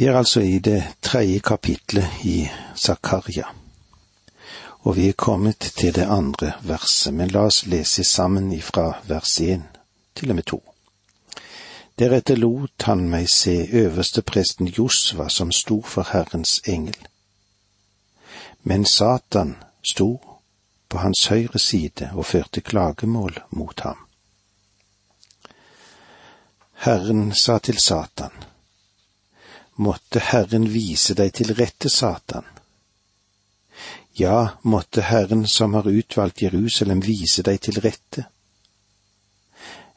Vi er altså i det tredje kapitlet i Zakaria, og vi er kommet til det andre verset, men la oss lese sammen ifra vers én til og med to. Deretter lot han meg se øverste presten Josva som sto for Herrens engel. Men Satan sto på hans høyre side og førte klagemål mot ham. Herren sa til Satan, måtte Herren vise deg til rette, Satan. Ja, måtte Herren som har utvalgt Jerusalem vise deg til rette.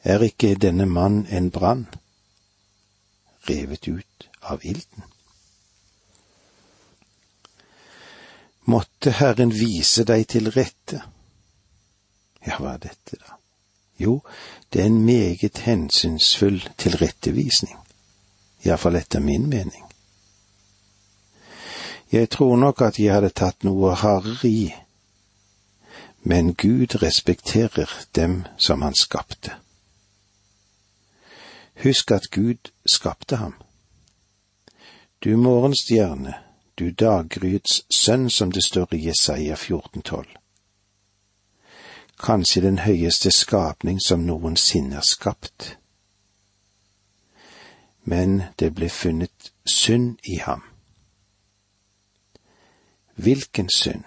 Er ikke denne mann en brann, revet ut av ilden? Måtte Herren vise deg til rette. Ja, hva er dette, da? Jo, det er en meget hensynsfull tilrettevisning iallfall etter min mening. Jeg tror nok at jeg hadde tatt noe hardere i, men Gud respekterer dem som han skapte. Husk at Gud skapte ham. Du morgenstjerne, du daggryets sønn, som det står i Jesaja 14,12. Kanskje den høyeste skapning som noensinne er skapt men det ble funnet synd i ham. Hvilken synd?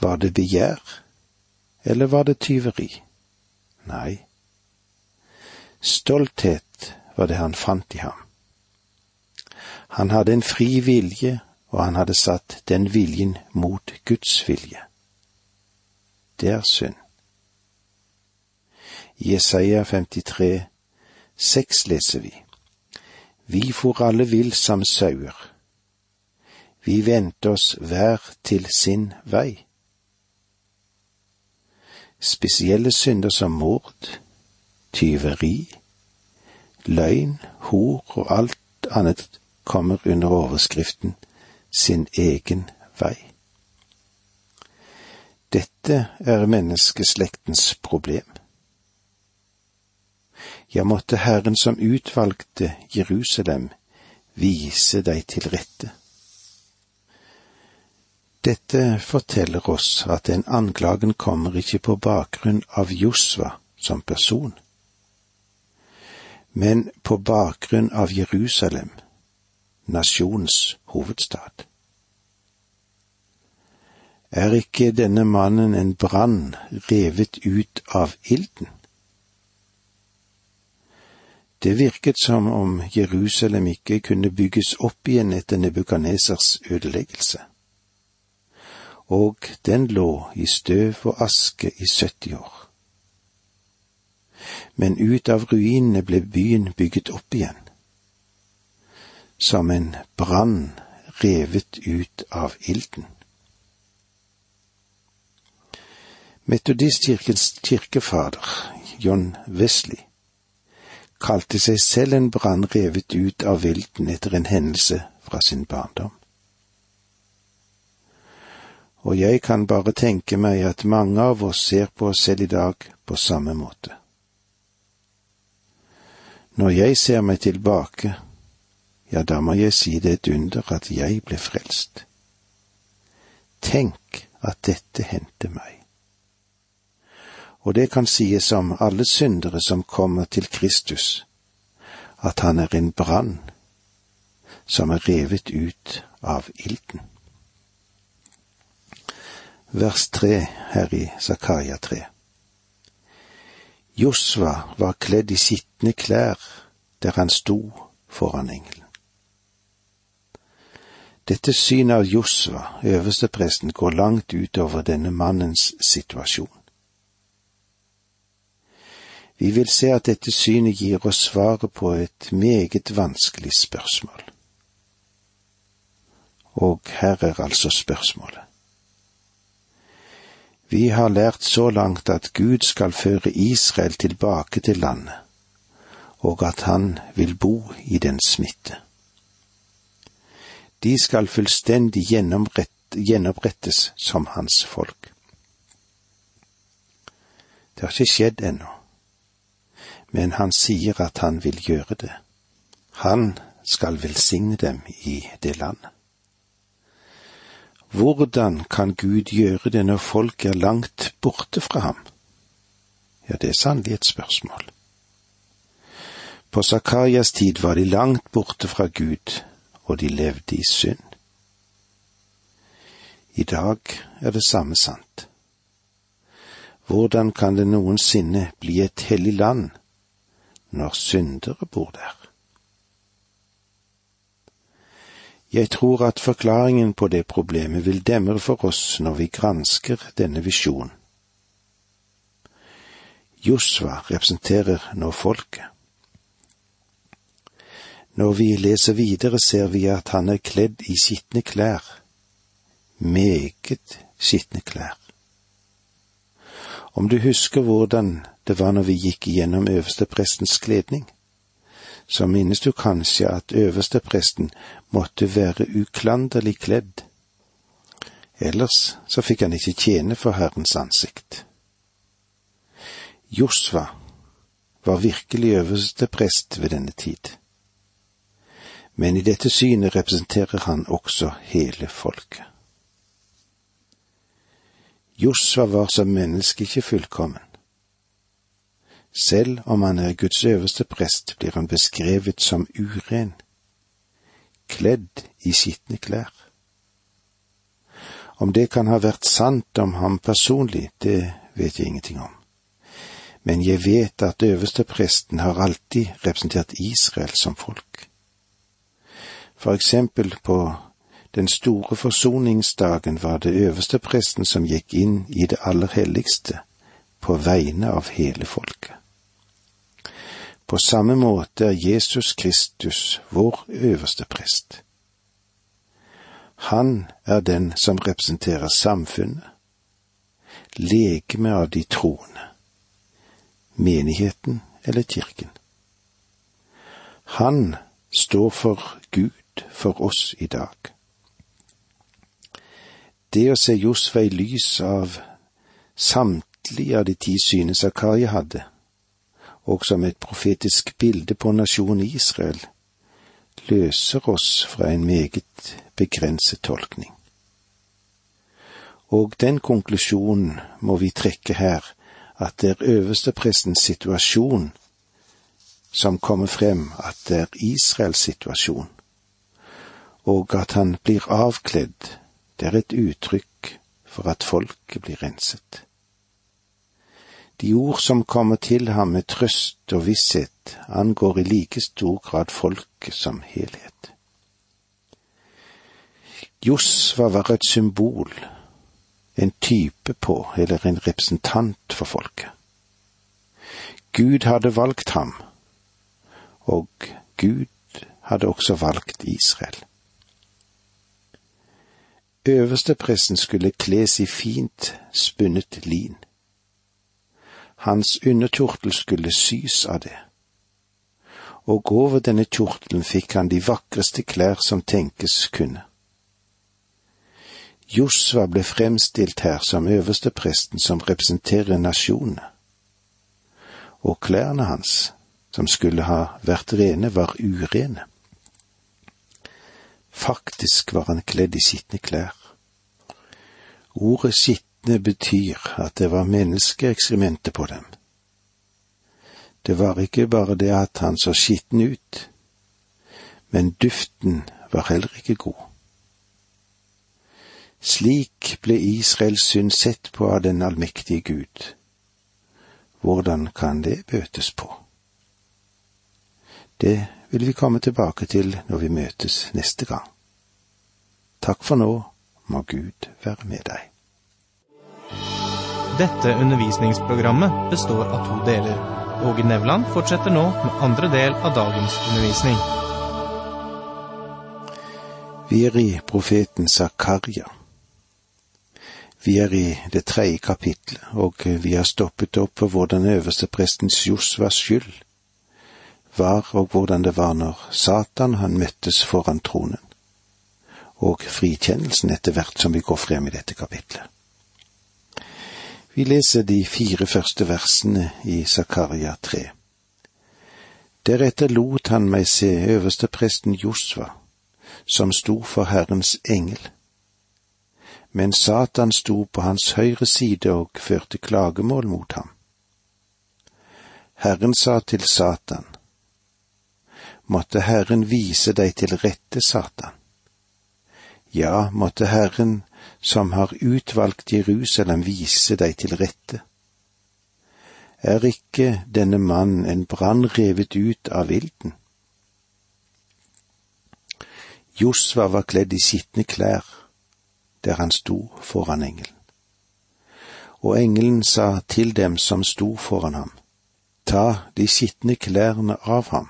Var det begjær, eller var det tyveri? Nei, stolthet var det han fant i ham. Han hadde en fri vilje, og han hadde satt den viljen mot Guds vilje. Det er synd. Jesaja 53 seks leser vi. Vi for alle vill som sauer. Vi vendte oss hver til sin vei. Spesielle synder som mord, tyveri, løgn, hor og alt annet kommer under overskriften sin egen vei. Dette er menneskeslektens problem ja, måtte Herren som utvalgte Jerusalem, vise deg til rette. Dette forteller oss at den anklagen kommer ikke på bakgrunn av Josva som person, men på bakgrunn av Jerusalem, nasjonens hovedstad. Er ikke denne mannen en brann revet ut av ilden? Det virket som om Jerusalem ikke kunne bygges opp igjen etter Nebukadnesers ødeleggelse. Og den lå i støv og aske i 70 år. Men ut av ruinene ble byen bygget opp igjen. Som en brann revet ut av ilden. Metodistkirkens kirkefader, John Wesley, kalte seg selv en brann revet ut av vilten etter en hendelse fra sin barndom. Og jeg kan bare tenke meg at mange av oss ser på oss selv i dag på samme måte. Når jeg ser meg tilbake, ja, da må jeg si det er et under at jeg ble frelst. Tenk at dette hendte meg og det kan sies om alle syndere som kommer til Kristus, at han er en brann som er revet ut av ilden. Vers tre her i Zakaria tre. Josva var kledd i skitne klær der han sto foran engelen. Dette synet av Josva, øverstepresten, går langt utover denne mannens situasjon. Vi vil se at dette synet gir oss svaret på et meget vanskelig spørsmål. Og her er altså spørsmålet. Vi har lært så langt at Gud skal føre Israel tilbake til landet, og at han vil bo i dens midte. De skal fullstendig gjenopprettes som hans folk. Det har ikke skjedd ennå men han sier at han vil gjøre det. Han skal velsigne dem i det landet. Hvordan kan Gud gjøre det når folk er langt borte fra ham? Ja, det er sannelig et spørsmål. På Zakarias tid var de langt borte fra Gud, og de levde i synd. I dag er det samme sant. Hvordan kan det noensinne bli et hellig land når syndere bor der? Jeg tror at forklaringen på det problemet vil demre for oss når vi gransker denne visjonen. Josva representerer nå folket. Når vi leser videre, ser vi at han er kledd i skitne klær, meget skitne klær. Om du husker hvordan det var når vi gikk igjennom øversteprestens kledning, så minnes du kanskje at øverstepresten måtte være uklanderlig kledd, ellers så fikk han ikke tjene for Herrens ansikt. Josva var virkelig øverste prest ved denne tid. Men i dette synet representerer han også hele folket. Josva var som menneske ikke fullkommen. Selv om han er Guds øverste prest, blir han beskrevet som uren, kledd i skitne klær. Om det kan ha vært sant om ham personlig, det vet jeg ingenting om. Men jeg vet at øverste presten har alltid representert Israel som folk. For eksempel på den store forsoningsdagen var det øverste presten som gikk inn i det aller helligste på vegne av hele folket. På samme måte er Jesus Kristus vår øverste prest. Han er den som representerer samfunnet, legemet av de troende, menigheten eller kirken. Han står for Gud for oss i dag. Det å se Josfa i lys av samtlige av de ti syne Zakaria hadde, og som et profetisk bilde på nasjonen Israel, løser oss fra en meget begrenset tolkning. Og den konklusjonen må vi trekke her, at det er øversteprestens situasjon som kommer frem, at det er Israels situasjon og at han blir avkledd, det er et uttrykk for at folket blir renset. De ord som kommer til ham med trøst og visshet, angår i like stor grad folket som helhet. Josva var et symbol, en type på, eller en representant for folket. Gud hadde valgt ham, og Gud hadde også valgt Israel. Øverstepresten skulle kles i fint spunnet lin. Hans underkjortel skulle sys av det. Og over denne kjortelen fikk han de vakreste klær som tenkes kunne. Josva ble fremstilt her som øverstepresten som representerer nasjonene. Og klærne hans, som skulle ha vært rene, var urene. Faktisk var han kledd i skitne klær. Ordet skitne betyr at det var menneskeekskrementer på dem. Det var ikke bare det at han så skitten ut, men duften var heller ikke god. Slik ble Israels synd sett på av den allmektige Gud. Hvordan kan det bøtes på? Det vil vi komme tilbake til når vi møtes neste gang. Takk for nå, må Gud være med deg. Dette undervisningsprogrammet består av to deler. Åge Nevland fortsetter nå med andre del av dagens undervisning. Vi er i profeten Zakaria. Vi er i det tredje kapitlet, og vi har stoppet opp på hvordan øversteprestens Josvas skyld var, og hvordan det var når Satan han møttes foran tronen, og frikjennelsen etter hvert som vi går frem i dette kapitlet. Vi leser de fire første versene i Zakaria 3. Deretter lot han meg se øverstepresten Josva, som sto for Herrens engel. Men Satan sto på hans høyre side og førte klagemål mot ham. Herren sa til Satan, Måtte Herren vise deg til rette, Satan. Ja, måtte Herren, som har utvalgt Jerusalem, vise deg til rette. Er ikke denne mannen en brann revet ut av vilden? Josva var kledd i skitne klær der han sto foran engelen. Og engelen sa til dem som sto foran ham, ta de skitne klærne av ham.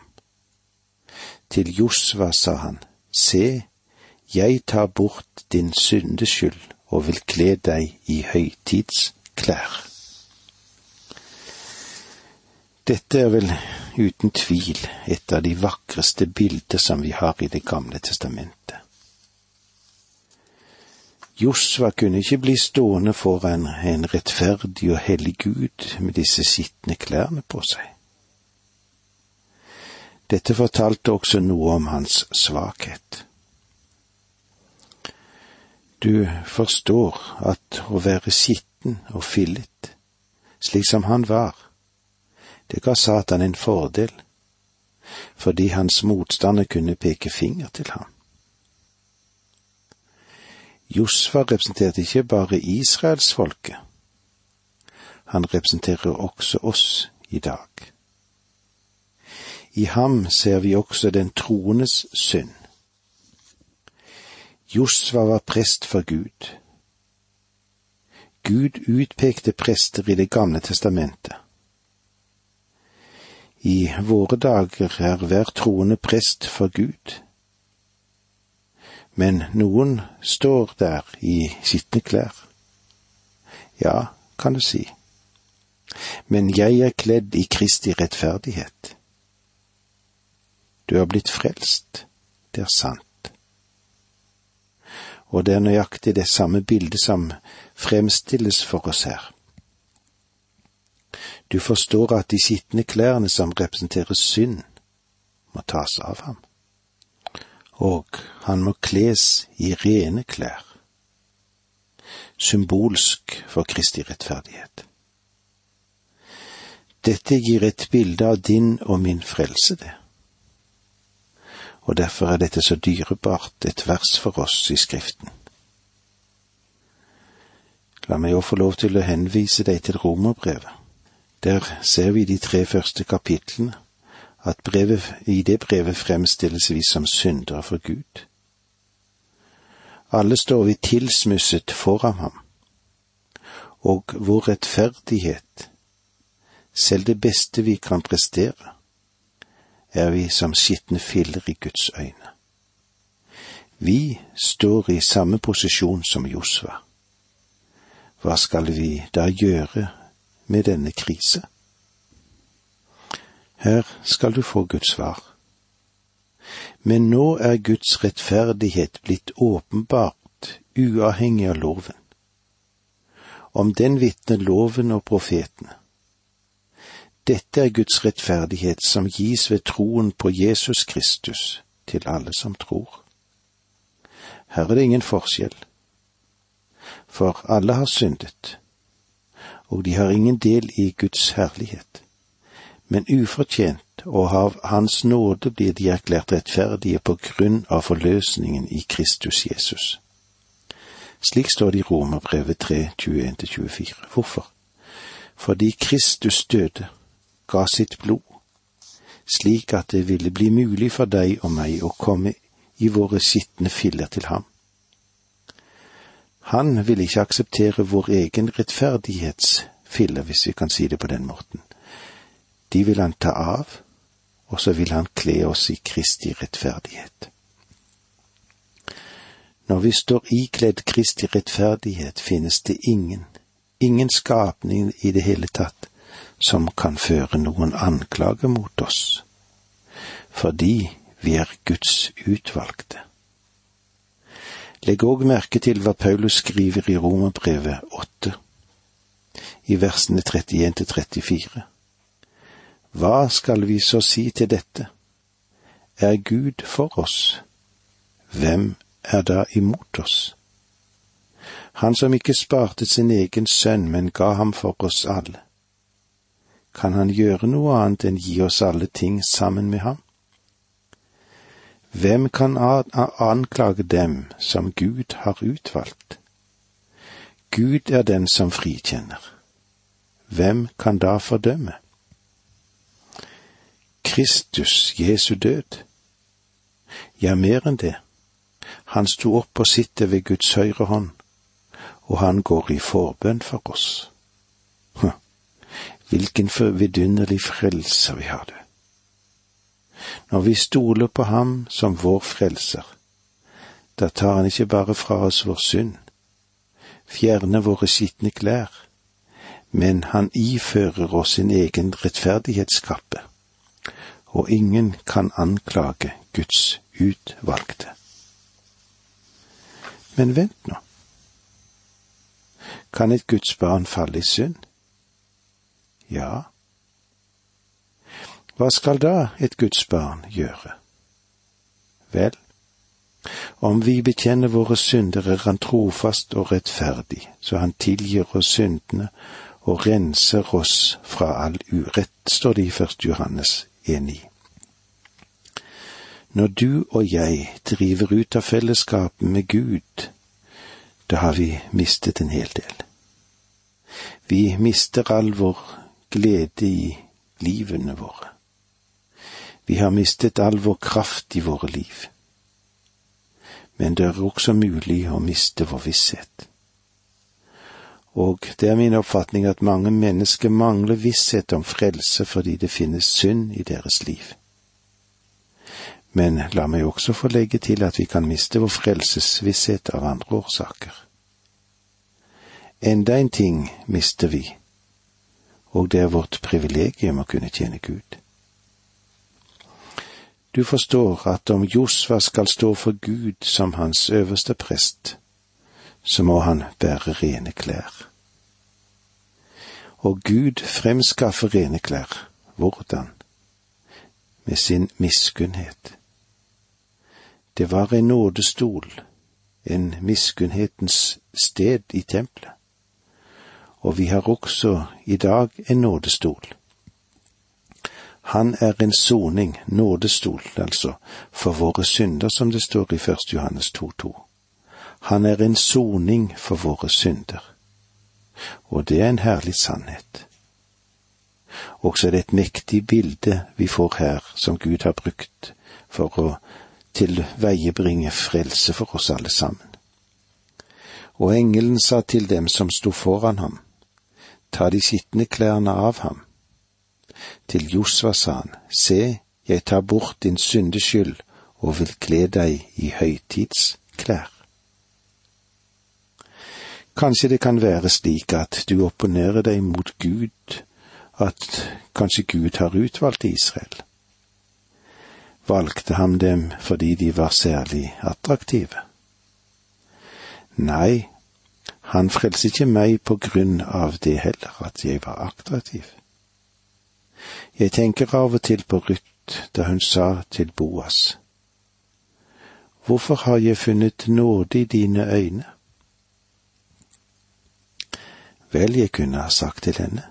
Til Josva sa han, se, jeg tar bort din syndeskyld og vil kle deg i høytidsklær. Dette er vel uten tvil et av de vakreste bilder som vi har i Det gamle testamentet. Josva kunne ikke bli stående foran en rettferdig og hellig Gud med disse skitne klærne på seg. Dette fortalte også noe om hans svakhet. Du forstår at å være skitten og fillet, slik som han var, det ga Satan en fordel, fordi hans motstander kunne peke finger til ham. Josfa representerte ikke bare israelsfolket, han representerer også oss i dag. I ham ser vi også den troendes synd. Josva var prest for Gud. Gud utpekte prester i Det gamle testamentet. I våre dager er hver troende prest for Gud. Men noen står der i skitne klær. Ja, kan du si. Men jeg er kledd i Kristi rettferdighet. Du er blitt frelst, det er sant. Og det er nøyaktig det samme bildet som fremstilles for oss her. Du forstår at de skitne klærne som representerer synd, må tas av ham. Og han må kles i rene klær. Symbolsk for Kristi rettferdighet. Dette gir et bilde av din og min frelse, det. Og derfor er dette så dyrebart et vers for oss i Skriften. La meg jo få lov til å henvise deg til romerbrevet. Der ser vi i de tre første kapitlene, at brevet, i det brevet fremstilles vi som syndere for Gud. Alle står vi tilsmusset foran ham, og vår rettferdighet, selv det beste vi kan prestere, er vi som skitne filler i Guds øyne. Vi står i samme posisjon som Josva. Hva skal vi da gjøre med denne krise? Her skal du få Guds svar. Men nå er Guds rettferdighet blitt åpenbart uavhengig av loven. Om den vitner loven og profetene. Dette er Guds rettferdighet som gis ved troen på Jesus Kristus til alle som tror. Her er det ingen forskjell, for alle har syndet og de har ingen del i Guds herlighet. Men ufortjent og av Hans nåde blir de erklært rettferdige på grunn av forløsningen i Kristus Jesus. Slik står det i Romerbrevet 3, 21-24. Hvorfor? Fordi Kristus døde, ga sitt blod, slik at det ville bli mulig for deg og meg å komme i våre skitne filler til ham. Han vil ikke akseptere vår egen rettferdighetsfiller, hvis vi kan si det på den måten. De vil han ta av, og så vil han kle oss i Kristi rettferdighet. Når vi står ikledd Kristi rettferdighet, finnes det ingen, ingen skapning i det hele tatt, som kan føre noen anklage mot oss, fordi vi er Guds utvalgte. Legg òg merke til hva Paulus skriver i Romerbrevet åtte, i versene 31 til 34. Hva skal vi så si til dette? Er Gud for oss? Hvem er da imot oss? Han som ikke sparte sin egen sønn, men ga ham for oss alle. Kan han gjøre noe annet enn gi oss alle ting sammen med ham? Hvem kan anklage dem som Gud har utvalgt? Gud er den som frikjenner. Hvem kan da fordømme? Kristus, Jesu død. Ja, mer enn det. Han sto opp og sitter ved Guds høyre hånd, og han går i forbønn for oss. Hvilken vidunderlig frelser vi har det. Når vi stoler på ham som vår frelser, da tar han ikke bare fra oss vår synd, fjerner våre skitne klær, men han ifører oss sin egen rettferdighetskappe, og ingen kan anklage Guds utvalgte. Men vent nå. Kan et Guds barn falle i synd? Ja. Hva skal da et Guds barn gjøre? Vel, om vi bekjenner våre synder, er Han trofast og rettferdig, så Han tilgir oss syndene og renser oss fra all urett, står det i Første Johannes 1,9. Når du og jeg driver ut av fellesskapet med Gud, da har vi mistet en hel del. Vi mister all vår glede i livene våre. Vi har mistet all vår kraft i våre liv. Men det er også mulig å miste vår visshet. Og det er min oppfatning at mange mennesker mangler visshet om frelse fordi det finnes synd i deres liv. Men la meg også få legge til at vi kan miste vår frelsesvisshet av andre årsaker. Enda en ting mister vi, og det er vårt privilegium å kunne tjene Gud. Du forstår at om Josva skal stå for Gud som hans øverste prest, så må han bære rene klær. Og Gud fremskaffer rene klær. Hvordan? Med sin miskunnhet. Det var en nådestol, en miskunnhetens sted i tempelet. Og vi har også i dag en nådestol. Han er en soning, nådestol, altså, for våre synder, som det står i 1. Johannes 2,2. Han er en soning for våre synder. Og det er en herlig sannhet. Også er det et mektig bilde vi får her, som Gud har brukt for å tilveiebringe frelse for oss alle sammen. Og engelen sa til dem som sto foran ham, ta de skitne klærne av ham. Til Josva sa han, se, jeg tar bort din syndeskyld og vil kle deg i høytidsklær. Kanskje det kan være slik at du opponerer deg mot Gud, at kanskje Gud har utvalgt Israel. Valgte ham dem fordi de var særlig attraktive? Nei, han frelste ikke meg på grunn av det heller, at jeg var attraktiv. Jeg tenker av og til på Ruth da hun sa til Boas, Hvorfor har jeg funnet nåde i dine øyne? Vel, jeg kunne ha sagt til henne.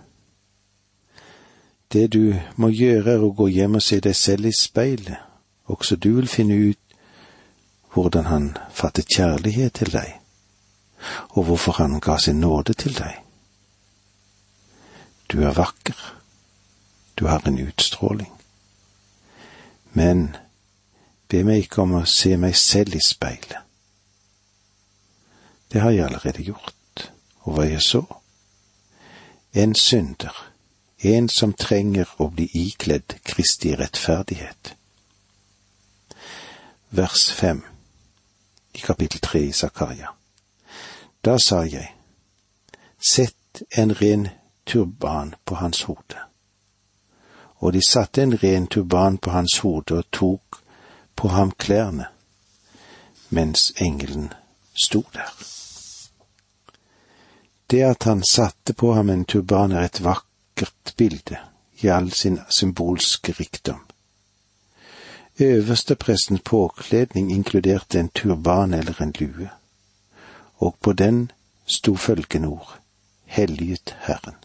Det du må gjøre er å gå hjem og se deg selv i speilet, også du vil finne ut hvordan han fattet kjærlighet til deg, og hvorfor han ga sin nåde til deg. Du er vakker, du har en utstråling. Men be meg ikke om å se meg selv i speilet. Det har jeg allerede gjort, og hva jeg så? en synder, en som trenger å bli ikledd Kristi rettferdighet. Vers fem i kapittel tre i Zakaria. Da sa jeg, sett en ren turban på hans hode. Og de satte en ren turban på hans hode og tok på ham klærne, mens engelen sto der. Det at han satte på ham en turban er et vakkert bilde, i all sin symbolske rikdom. Øversteprestens påkledning inkluderte en turban eller en lue, og på den sto følgende ord, Helliget Herren.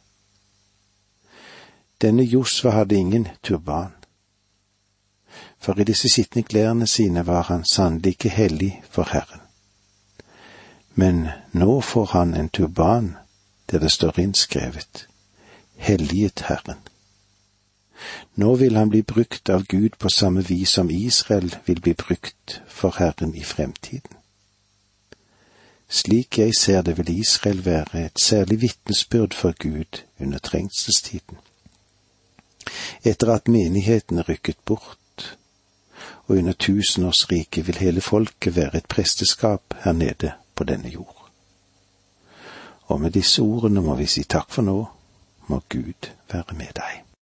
Denne Josva hadde ingen turban, for i disse skitne klærne sine var han sannelig ikke hellig for Herren. Men nå får han en turban der det står innskrevet Helliget Herren. Nå vil han bli brukt av Gud på samme vis som Israel vil bli brukt for Herren i fremtiden. Slik jeg ser det, vil Israel være et særlig vitnesbyrd for Gud under trengselstiden. Etter at menigheten er rykket bort, og under tusenårsriket vil hele folket være et presteskap her nede på denne jord. Og med disse ordene må vi si takk for nå, må Gud være med deg.